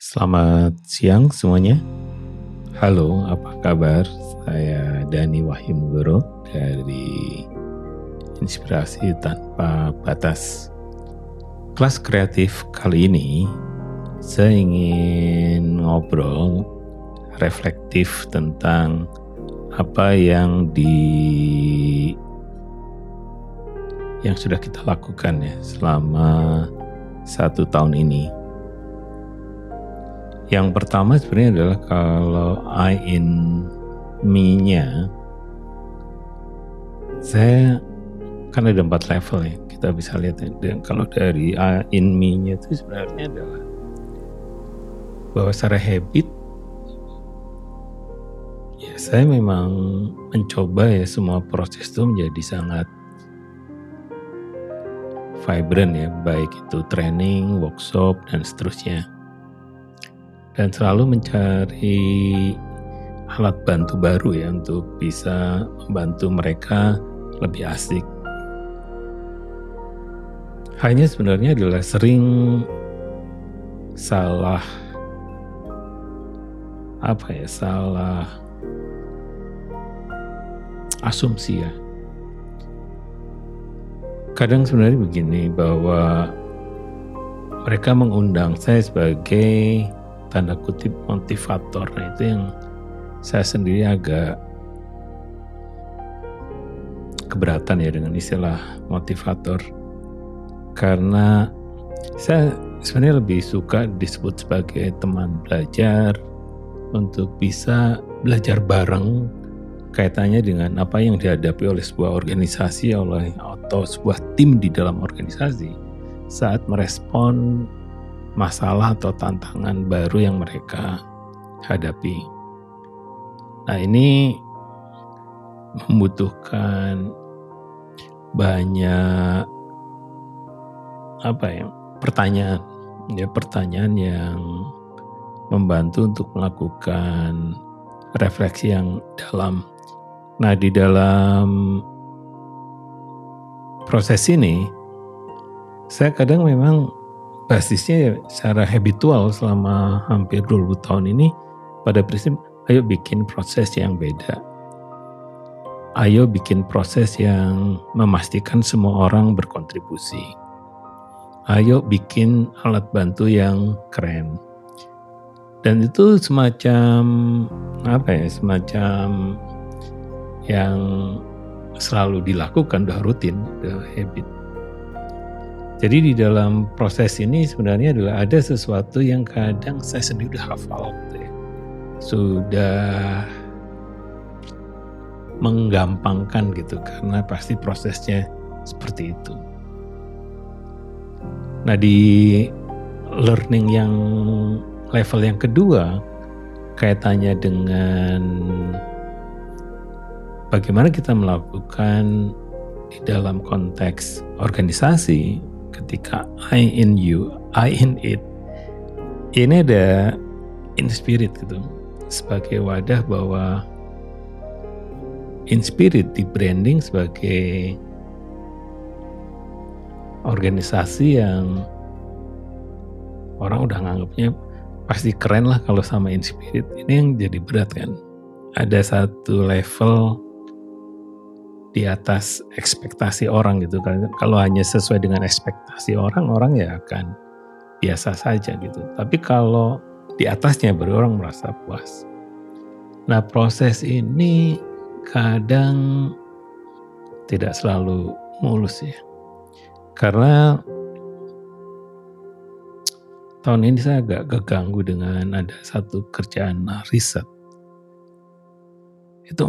Selamat siang semuanya. Halo, apa kabar? Saya Dani Wahyu Guru dari Inspirasi Tanpa Batas. Kelas kreatif kali ini saya ingin ngobrol reflektif tentang apa yang di yang sudah kita lakukan ya selama satu tahun ini yang pertama sebenarnya adalah kalau I in me-nya saya kan ada empat level ya kita bisa lihat ya. dan kalau dari I in me-nya itu sebenarnya adalah bahwa secara habit ya saya memang mencoba ya semua proses itu menjadi sangat vibrant ya baik itu training, workshop dan seterusnya dan selalu mencari alat bantu baru ya untuk bisa membantu mereka lebih asik. Hanya sebenarnya adalah sering salah apa ya salah asumsi ya. Kadang sebenarnya begini bahwa mereka mengundang saya sebagai tanda kutip motivator. Nah itu yang saya sendiri agak keberatan ya dengan istilah motivator. Karena saya sebenarnya lebih suka disebut sebagai teman belajar untuk bisa belajar bareng kaitannya dengan apa yang dihadapi oleh sebuah organisasi oleh atau sebuah tim di dalam organisasi saat merespon masalah atau tantangan baru yang mereka hadapi. Nah, ini membutuhkan banyak apa ya? pertanyaan ya pertanyaan yang membantu untuk melakukan refleksi yang dalam. Nah, di dalam proses ini saya kadang memang basisnya ya secara habitual selama hampir 20 tahun ini pada prinsip ayo bikin proses yang beda. Ayo bikin proses yang memastikan semua orang berkontribusi. Ayo bikin alat bantu yang keren. Dan itu semacam apa ya, semacam yang selalu dilakukan, udah rutin, udah habit. Jadi di dalam proses ini sebenarnya adalah ada sesuatu yang kadang saya sendiri udah hafal gitu ya. Sudah menggampangkan gitu karena pasti prosesnya seperti itu. Nah di learning yang level yang kedua kaitannya dengan bagaimana kita melakukan di dalam konteks organisasi ketika I in you, I in it. Ini ada in spirit gitu. Sebagai wadah bahwa in spirit di branding sebagai organisasi yang orang udah nganggapnya pasti keren lah kalau sama in spirit. Ini yang jadi berat kan. Ada satu level di atas ekspektasi orang gitu kan. Kalau hanya sesuai dengan ekspektasi orang, orang ya akan biasa saja gitu. Tapi kalau di atasnya baru orang merasa puas. Nah proses ini kadang tidak selalu mulus ya. Karena tahun ini saya agak keganggu dengan ada satu kerjaan riset. Itu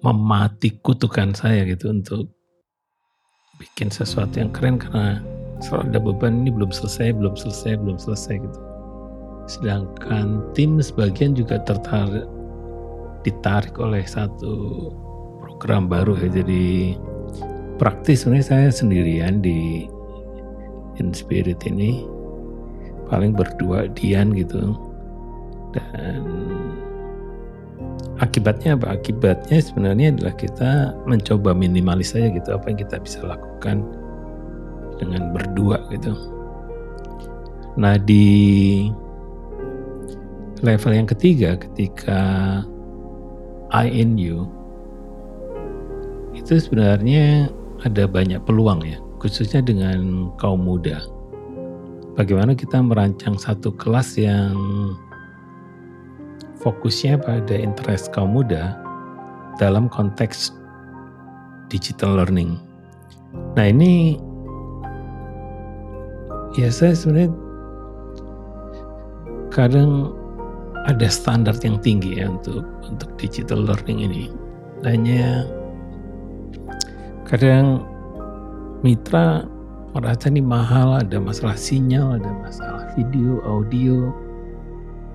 memati kutukan saya gitu untuk bikin sesuatu yang keren karena selalu ada beban ini belum selesai, belum selesai, belum selesai gitu. Sedangkan tim sebagian juga tertarik ditarik oleh satu program baru ya. Jadi praktis sebenarnya saya sendirian di in spirit ini. Paling berdua Dian gitu. Dan akibatnya apa? Akibatnya sebenarnya adalah kita mencoba minimalis saja gitu apa yang kita bisa lakukan dengan berdua gitu. Nah di level yang ketiga ketika I in you itu sebenarnya ada banyak peluang ya khususnya dengan kaum muda bagaimana kita merancang satu kelas yang fokusnya pada interest kaum muda dalam konteks digital learning. Nah ini ya saya sebenarnya kadang ada standar yang tinggi ya untuk untuk digital learning ini. Hanya kadang mitra merasa ini mahal, ada masalah sinyal, ada masalah video, audio.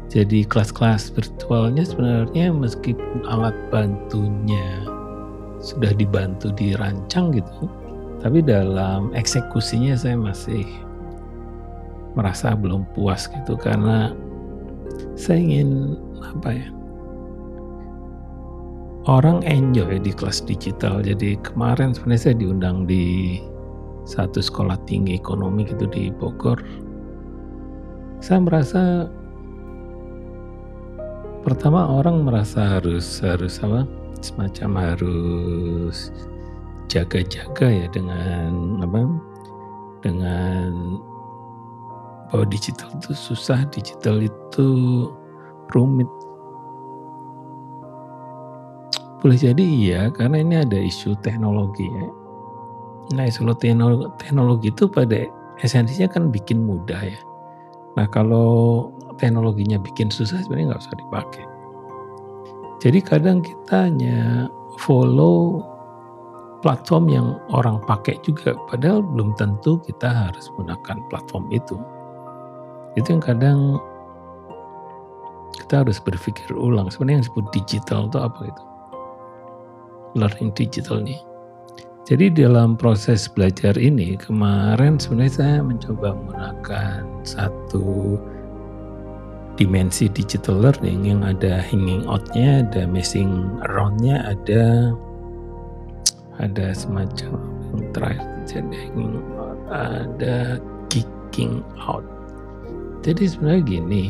Jadi kelas-kelas virtualnya sebenarnya meskipun alat bantunya sudah dibantu dirancang gitu, tapi dalam eksekusinya saya masih merasa belum puas gitu karena saya ingin apa ya orang enjoy di kelas digital. Jadi kemarin sebenarnya saya diundang di satu sekolah tinggi ekonomi gitu di Bogor. Saya merasa pertama orang merasa harus harus apa? Semacam harus jaga-jaga ya dengan apa? Dengan bahwa digital itu susah digital itu rumit. Boleh jadi iya karena ini ada isu teknologi ya. Nah, solo teknologi itu pada esensinya kan bikin mudah ya. Nah, kalau teknologinya bikin susah sebenarnya nggak usah dipakai. Jadi kadang kita hanya follow platform yang orang pakai juga, padahal belum tentu kita harus menggunakan platform itu. Itu yang kadang kita harus berpikir ulang. Sebenarnya yang disebut digital itu apa itu? Learning digital nih jadi dalam proses belajar ini kemarin sebenarnya saya mencoba menggunakan satu dimensi digital learning yang ada hanging out-nya, ada messing around-nya, ada ada semacam yang terakhir jadi hanging out, ada kicking out. Jadi sebenarnya gini,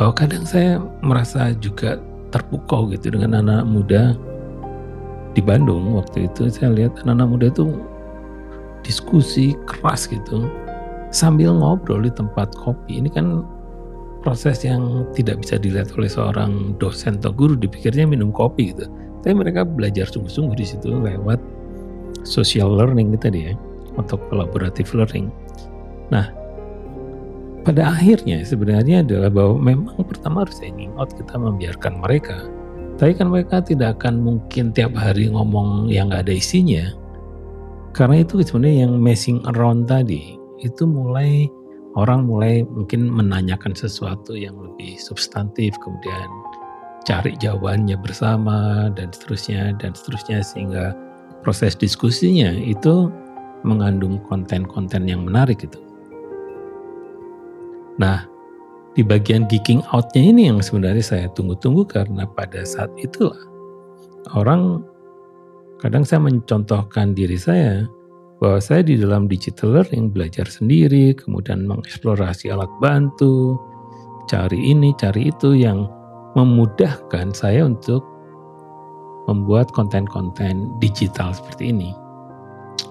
bahwa kadang saya merasa juga terpukau gitu dengan -anak muda di Bandung waktu itu saya lihat anak-anak muda itu diskusi keras gitu sambil ngobrol di tempat kopi. Ini kan proses yang tidak bisa dilihat oleh seorang dosen atau guru dipikirnya minum kopi gitu. Tapi mereka belajar sungguh-sungguh di situ lewat social learning gitu tadi ya atau collaborative learning. Nah, pada akhirnya sebenarnya adalah bahwa memang pertama harus hanging out kita membiarkan mereka tapi kan mereka tidak akan mungkin tiap hari ngomong yang gak ada isinya. Karena itu sebenarnya yang messing around tadi, itu mulai orang mulai mungkin menanyakan sesuatu yang lebih substantif, kemudian cari jawabannya bersama dan seterusnya dan seterusnya sehingga proses diskusinya itu mengandung konten-konten yang menarik gitu. Nah, di bagian geeking out-nya ini yang sebenarnya saya tunggu-tunggu karena pada saat itulah orang kadang saya mencontohkan diri saya bahwa saya di dalam digital learning belajar sendiri, kemudian mengeksplorasi alat bantu, cari ini, cari itu yang memudahkan saya untuk membuat konten-konten digital seperti ini.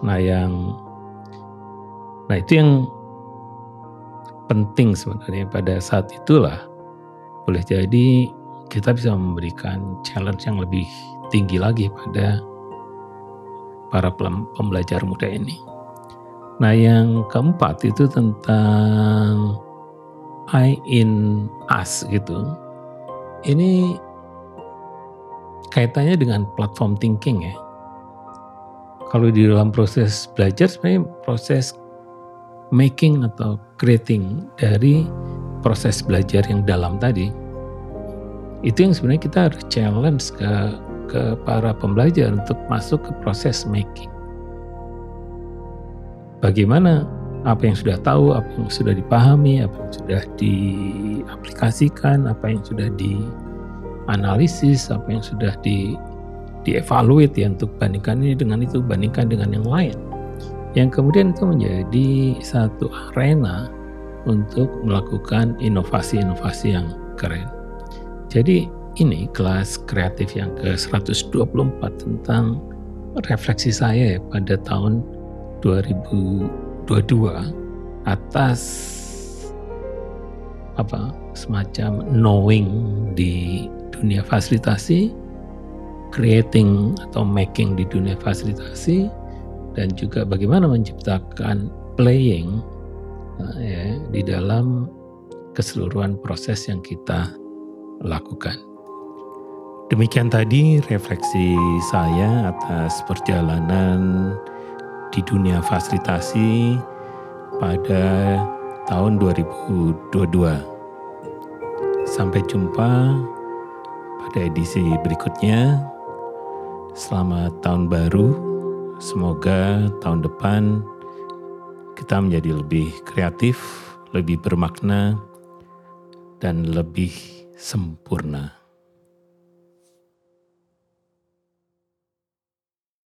Nah, yang nah itu yang penting sebenarnya pada saat itulah boleh jadi kita bisa memberikan challenge yang lebih tinggi lagi pada para pembelajar muda ini. Nah yang keempat itu tentang I in us gitu. Ini kaitannya dengan platform thinking ya. Kalau di dalam proses belajar sebenarnya proses making atau creating dari proses belajar yang dalam tadi itu yang sebenarnya kita harus challenge ke ke para pembelajar untuk masuk ke proses making. Bagaimana apa yang sudah tahu, apa yang sudah dipahami, apa yang sudah diaplikasikan, apa yang sudah dianalisis, apa yang sudah di dievaluate ya untuk bandingkan ini dengan itu, bandingkan dengan yang lain yang kemudian itu menjadi satu arena untuk melakukan inovasi-inovasi yang Keren. Jadi ini kelas kreatif yang ke-124 tentang refleksi saya ya pada tahun 2022 atas apa semacam knowing di dunia fasilitasi, creating atau making di dunia fasilitasi, dan juga bagaimana menciptakan playing ya, di dalam keseluruhan proses yang kita lakukan. Demikian tadi refleksi saya atas perjalanan di dunia fasilitasi pada tahun 2022. Sampai jumpa pada edisi berikutnya. Selamat tahun baru. Semoga tahun depan kita menjadi lebih kreatif, lebih bermakna, dan lebih sempurna.